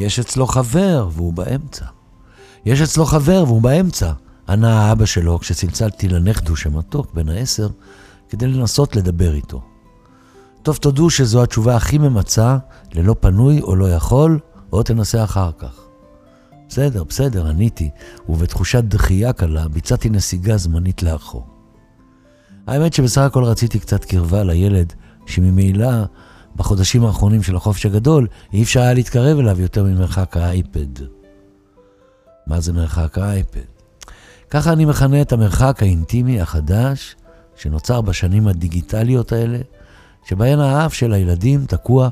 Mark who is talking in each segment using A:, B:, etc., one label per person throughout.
A: יש אצלו חבר והוא באמצע. יש אצלו חבר והוא באמצע. ענה האבא שלו כשצלצלתי לנכדוש המתוק בן העשר כדי לנסות לדבר איתו. טוב, תודו שזו התשובה הכי ממצה, ללא פנוי או לא יכול, או תנסה אחר כך. בסדר, בסדר, עניתי, ובתחושת דחייה קלה ביצעתי נסיגה זמנית לאחור. האמת שבסך הכל רציתי קצת קרבה לילד, שממילא בחודשים האחרונים של החופש הגדול אי אפשר היה להתקרב אליו יותר ממרחק האייפד. מה זה מרחק האייפד? ככה אני מכנה את המרחק האינטימי החדש שנוצר בשנים הדיגיטליות האלה, שבהן האף של הילדים תקוע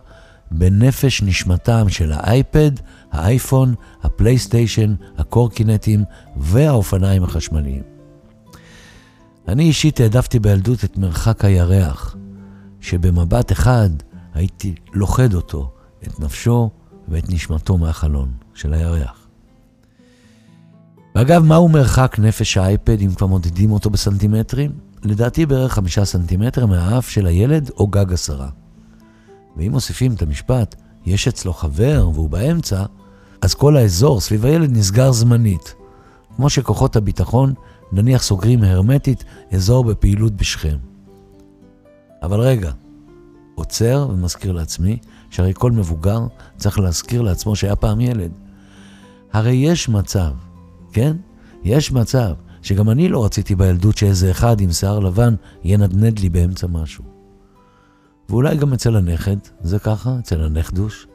A: בנפש נשמתם של האייפד, האייפון, הפלייסטיישן, הקורקינטים והאופניים החשמליים. אני אישית העדפתי בילדות את מרחק הירח, שבמבט אחד הייתי לוכד אותו, את נפשו ואת נשמתו מהחלון של הירח. ואגב, מהו מרחק נפש האייפד אם כבר מודדים אותו בסנטימטרים? לדעתי בערך חמישה סנטימטר מהאף של הילד או גג עשרה. ואם מוסיפים את המשפט, יש אצלו חבר והוא באמצע, אז כל האזור סביב הילד נסגר זמנית. כמו שכוחות הביטחון נניח סוגרים הרמטית אזור בפעילות בשכם. אבל רגע, עוצר ומזכיר לעצמי שהרי כל מבוגר צריך להזכיר לעצמו שהיה פעם ילד. הרי יש מצב, כן? יש מצב שגם אני לא רציתי בילדות שאיזה אחד עם שיער לבן ינדנד לי באמצע משהו. ואולי גם אצל הנכד, זה ככה, אצל הנכדוש.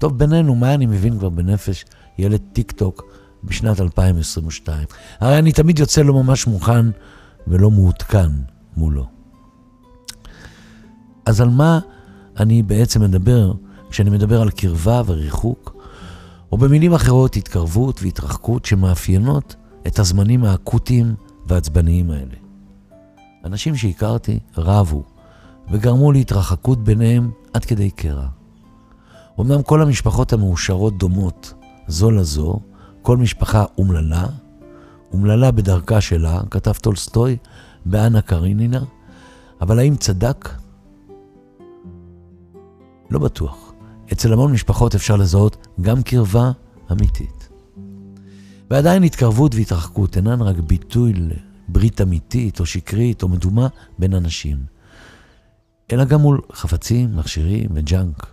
A: טוב, בינינו, מה אני מבין כבר בנפש ילד טיק טוק בשנת 2022? הרי אני תמיד יוצא לא ממש מוכן ולא מעודכן מולו. אז על מה אני בעצם מדבר כשאני מדבר על קרבה וריחוק, או במילים אחרות התקרבות והתרחקות שמאפיינות את הזמנים האקוטיים והעצבניים האלה. אנשים שהכרתי רבו וגרמו להתרחקות ביניהם עד כדי קרע. אמנם כל המשפחות המאושרות דומות זו לזו, כל משפחה אומללה, אומללה בדרכה שלה, כתב טולסטוי באנה קרינינה, אבל האם צדק? לא בטוח. אצל המון משפחות אפשר לזהות גם קרבה אמיתית. ועדיין התקרבות והתרחקות אינן רק ביטוי לברית אמיתית או שקרית או מדומה בין אנשים, אלא גם מול חפצים, מכשירים וג'אנק.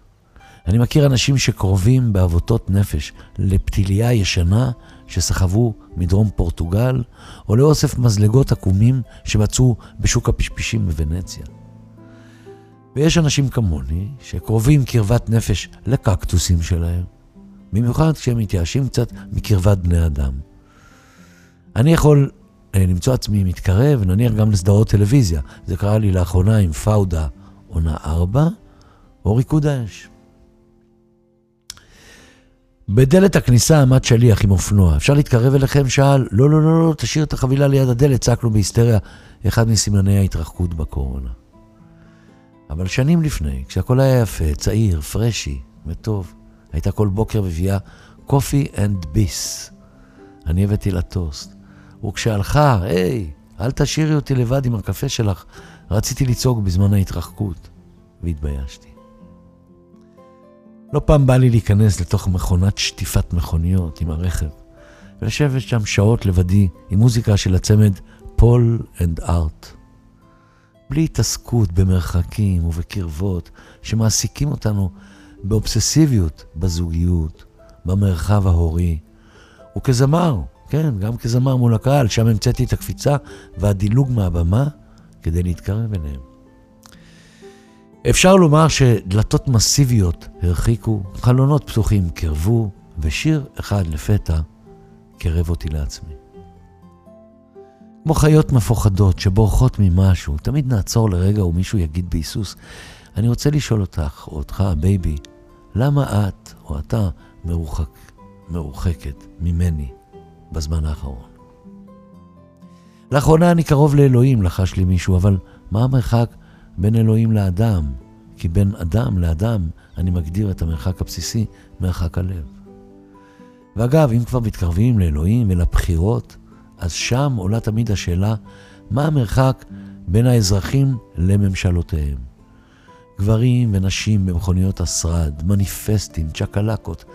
A: אני מכיר אנשים שקרובים בעבותות נפש לפתיליה ישנה שסחבו מדרום פורטוגל, או לאוסף מזלגות עקומים שמצאו בשוק הפשפישים בוונציה. ויש אנשים כמוני שקרובים קרבת נפש לקקטוסים שלהם, במיוחד כשהם מתייאשים קצת מקרבת בני אדם. אני יכול אה, למצוא עצמי מתקרב, נניח גם לסדרות טלוויזיה. זה קרה לי לאחרונה עם פאודה עונה 4, או ריקוד האש. בדלת הכניסה עמד שליח עם אופנוע. אפשר להתקרב אליכם? שאל, לא, לא, לא, לא, תשאיר את החבילה ליד הדלת, צעקנו בהיסטריה, אחד מסימני ההתרחקות בקורונה. אבל שנים לפני, כשהכול היה יפה, צעיר, פרשי וטוב, הייתה כל בוקר מביאה קופי אנד ביס. אני הבאתי לה טוסט. וכשהלכה, היי, אל תשאירי אותי לבד עם הקפה שלך, רציתי לצעוק בזמן ההתרחקות, והתביישתי. לא פעם בא לי להיכנס לתוך מכונת שטיפת מכוניות עם הרכב, ולשבת שם שעות לבדי עם מוזיקה של הצמד פול אנד ארט. בלי התעסקות במרחקים ובקרבות שמעסיקים אותנו באובססיביות בזוגיות, במרחב ההורי. וכזמר, כן, גם כזמר מול הקהל, שם המצאתי את הקפיצה והדילוג מהבמה כדי להתקרב אליהם. אפשר לומר שדלתות מסיביות הרחיקו, חלונות פתוחים קרבו, ושיר אחד לפתע קרב אותי לעצמי. כמו חיות מפוחדות שבורחות ממשהו, תמיד נעצור לרגע ומישהו יגיד בהיסוס, אני רוצה לשאול אותך, או אותך, baby, למה את או אתה מרוחק, מרוחקת ממני בזמן האחרון? לאחרונה אני קרוב לאלוהים, לחש לי מישהו, אבל מה המרחק בין אלוהים לאדם? כי בין אדם לאדם אני מגדיר את המרחק הבסיסי מרחק הלב. ואגב, אם כבר מתקרבים לאלוהים ולבחירות, אז שם עולה תמיד השאלה, מה המרחק בין האזרחים לממשלותיהם? גברים ונשים במכוניות השרד, מניפסטים, צ'קלקות,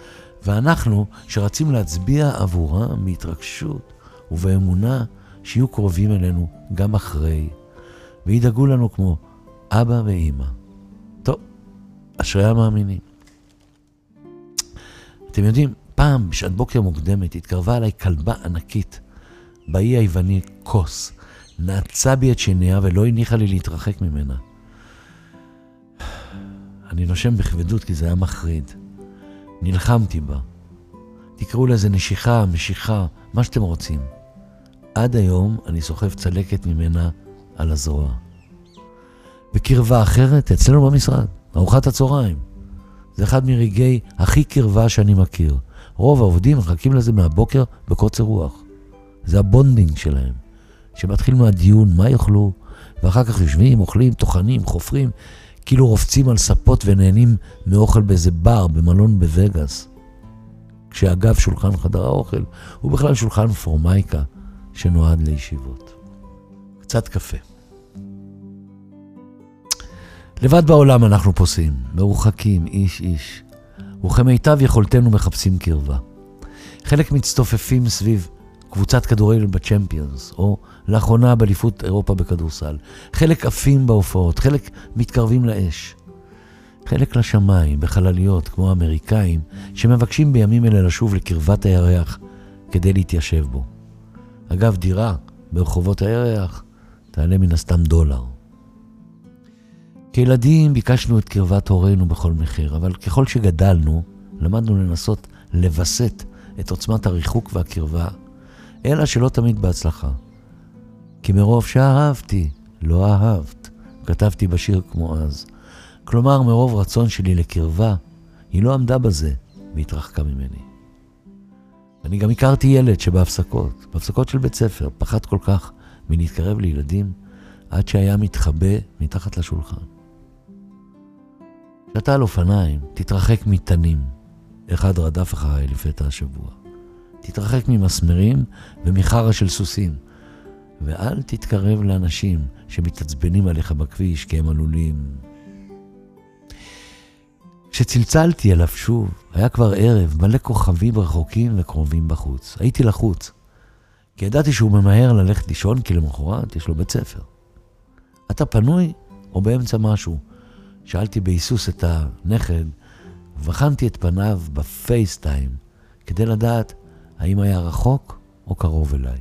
A: ואנחנו שרצים להצביע עבורם בהתרגשות ובאמונה שיהיו קרובים אלינו גם אחרי, וידאגו לנו כמו אבא ואימא. טוב, אשרי המאמינים. אתם יודעים, פעם, בשעת בוקר מוקדמת, התקרבה אליי כלבה ענקית, באי היווני כוס, נעצה בי את שיניה ולא הניחה לי להתרחק ממנה. אני נושם בכבדות כי זה היה מחריד. נלחמתי בה. תקראו לזה נשיכה, משיכה, מה שאתם רוצים. עד היום אני סוחב צלקת ממנה על הזרוע. בקרבה אחרת, אצלנו במשרד, ארוחת הצהריים. זה אחד מרגעי הכי קרבה שאני מכיר. רוב העובדים מחכים לזה מהבוקר בקוצר רוח. זה ה bonding שלהם, שמתחיל מהדיון מה יאכלו, ואחר כך יושבים, אוכלים, טוחנים, חופרים, כאילו רובצים על ספות ונהנים מאוכל באיזה בר במלון בווגאס. כשאגב שולחן חדר האוכל הוא בכלל שולחן פורמייקה שנועד לישיבות. קצת קפה. לבד בעולם אנחנו פוסעים, מרוחקים, איש איש, וכמיטב יכולתנו מחפשים קרבה. חלק מצטופפים סביב קבוצת כדורגל בצ'מפיונס, או לאחרונה באליפות אירופה בכדורסל. חלק עפים בהופעות, חלק מתקרבים לאש. חלק לשמיים, בחלליות, כמו האמריקאים, שמבקשים בימים אלה לשוב לקרבת הירח כדי להתיישב בו. אגב, דירה ברחובות הירח תעלה מן הסתם דולר. כילדים ביקשנו את קרבת הורינו בכל מחיר, אבל ככל שגדלנו, למדנו לנסות לווסת את עוצמת הריחוק והקרבה, אלא שלא תמיד בהצלחה. כי מרוב שאהבתי, לא אהבת, כתבתי בשיר כמו אז. כלומר, מרוב רצון שלי לקרבה, היא לא עמדה בזה והתרחקה ממני. אני גם הכרתי ילד שבהפסקות, בהפסקות של בית ספר, פחד כל כך מלהתקרב לילדים, עד שהיה מתחבא מתחת לשולחן. כשאתה על אופניים, תתרחק מתנים. אחד רדף אחריי לפתע השבוע. תתרחק ממסמרים ומחרא של סוסים. ואל תתקרב לאנשים שמתעצבנים עליך בכביש כי הם עלולים. כשצלצלתי אליו שוב, היה כבר ערב, מלא כוכבים רחוקים וקרובים בחוץ. הייתי לחוץ, כי ידעתי שהוא ממהר ללכת לישון, כי למחרת יש לו בית ספר. אתה פנוי או באמצע משהו? שאלתי בהיסוס את הנכד, ובחנתי את פניו בפייסטיים, כדי לדעת האם היה רחוק או קרוב אליי.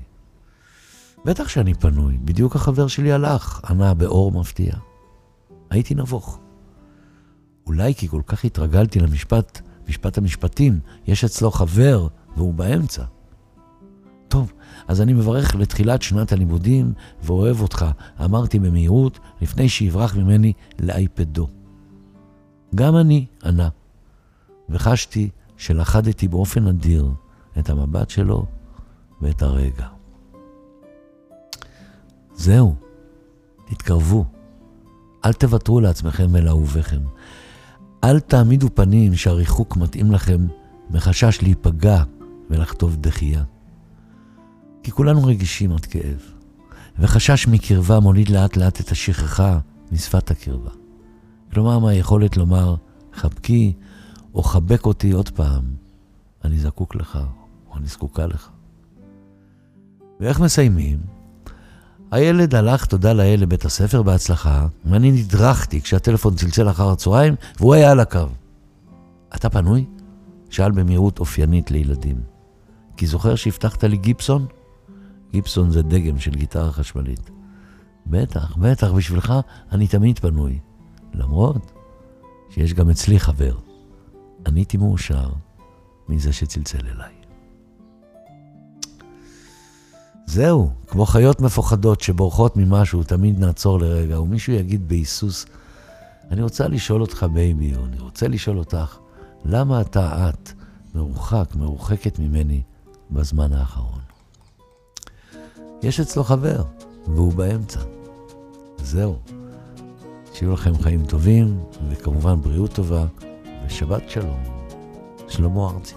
A: בטח שאני פנוי, בדיוק החבר שלי הלך, ענה באור מפתיע. הייתי נבוך. אולי כי כל כך התרגלתי למשפט, משפט המשפטים, יש אצלו חבר והוא באמצע. טוב, אז אני מברך לתחילת שנת הלימודים ואוהב אותך, אמרתי במהירות, לפני שיברח ממני לאייפדו. גם אני, ענה, וחשתי שלכדתי באופן אדיר את המבט שלו ואת הרגע. זהו, תתקרבו. אל תוותרו לעצמכם ולאהוביכם. אל תעמידו פנים שהריחוק מתאים לכם מחשש להיפגע ולחטוף דחייה. כי כולנו רגישים עד כאב, וחשש מקרבה מוליד לאט לאט את השכחה משפת הקרבה. כלומר, מהיכולת לומר, חבקי או חבק אותי עוד פעם, אני זקוק לך, אני זקוקה לך. ואיך מסיימים? הילד הלך, תודה לאל, לבית הספר בהצלחה, ואני נדרכתי כשהטלפון צלצל אחר הצהריים, והוא היה על הקו. אתה פנוי? שאל במהירות אופיינית לילדים. כי זוכר שהבטחת לי גיפסון? גיפסון זה דגם של גיטרה חשמלית. בטח, בטח, בשבילך אני תמיד פנוי. למרות שיש גם אצלי חבר. אני הייתי מאושר מזה שצלצל אליי. זהו, כמו חיות מפוחדות שבורחות ממשהו, תמיד נעצור לרגע, ומישהו יגיד בהיסוס, אני רוצה לשאול אותך, baby, או אני רוצה לשאול אותך, למה אתה, את, מרוחק, מרוחקת ממני בזמן האחרון? יש אצלו חבר, והוא באמצע. זהו. שיהיו לכם חיים טובים, וכמובן בריאות טובה, ושבת שלום. שלמה ארצי.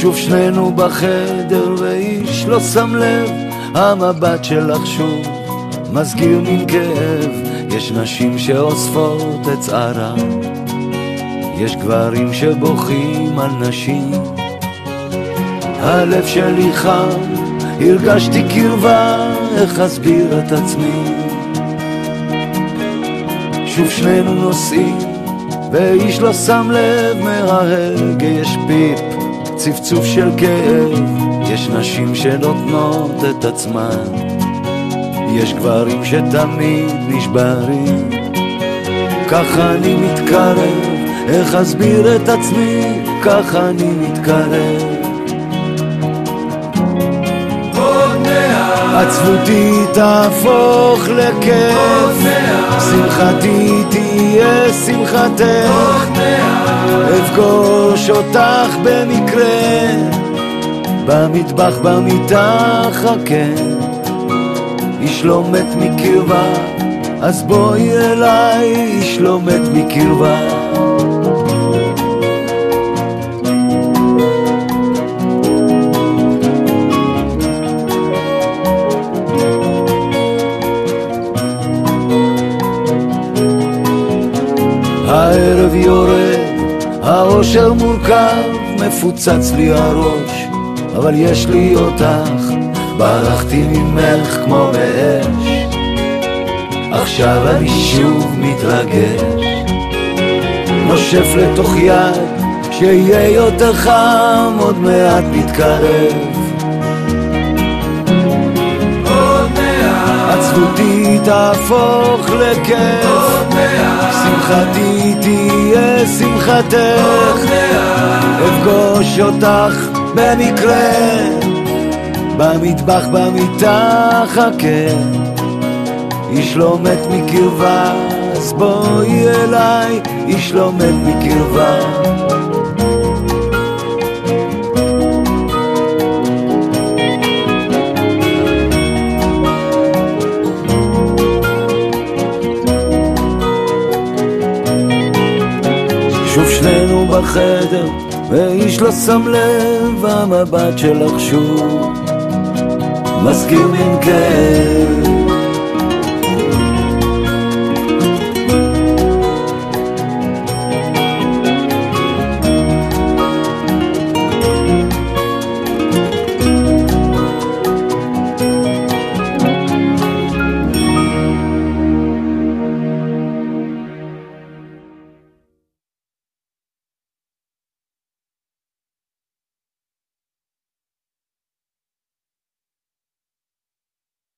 B: שוב שנינו בחדר ואיש לא שם לב, המבט שלך שוב מסגיר מן כאב, יש נשים שאוספות את שערה, יש גברים שבוכים על נשים. הלב שלי חם, הרגשתי קרבה, איך אסביר את עצמי? שוב שנינו נוסעים, ואיש לא שם לב מההגה יש פיפ, צפצוף של כאב, יש נשים שנותנות את עצמן. יש גברים שתמיד נשברים. ככה אני מתקרב, איך אסביר את עצמי, ככה אני מתקרב. עצבותי תהפוך לכיף, שמחתי תהיה שמחתך, אפגוש אותך במקרה, במטבח במיטה חכה. איש לא מת מקרבה, אז בואי אליי, איש לא מת מקרבה. האושר מורכב, מפוצץ לי הראש, אבל יש לי אותך, ברחתי ממך כמו באש, עכשיו אני שוב מתרגש, נושף לתוך יד, שיהיה יותר חם, עוד מעט מתקרב. עצבותי תהפוך לכיף, שמחתי תהיה שמחתך, אפגוש אותך במקרה. במטבח במיטה חכה איש לא מת מקרבה אז בואי אליי. איש לא מת מקרבה בחדר ואיש לא שם לב המבט שלך שוב. מזכיר מן כאב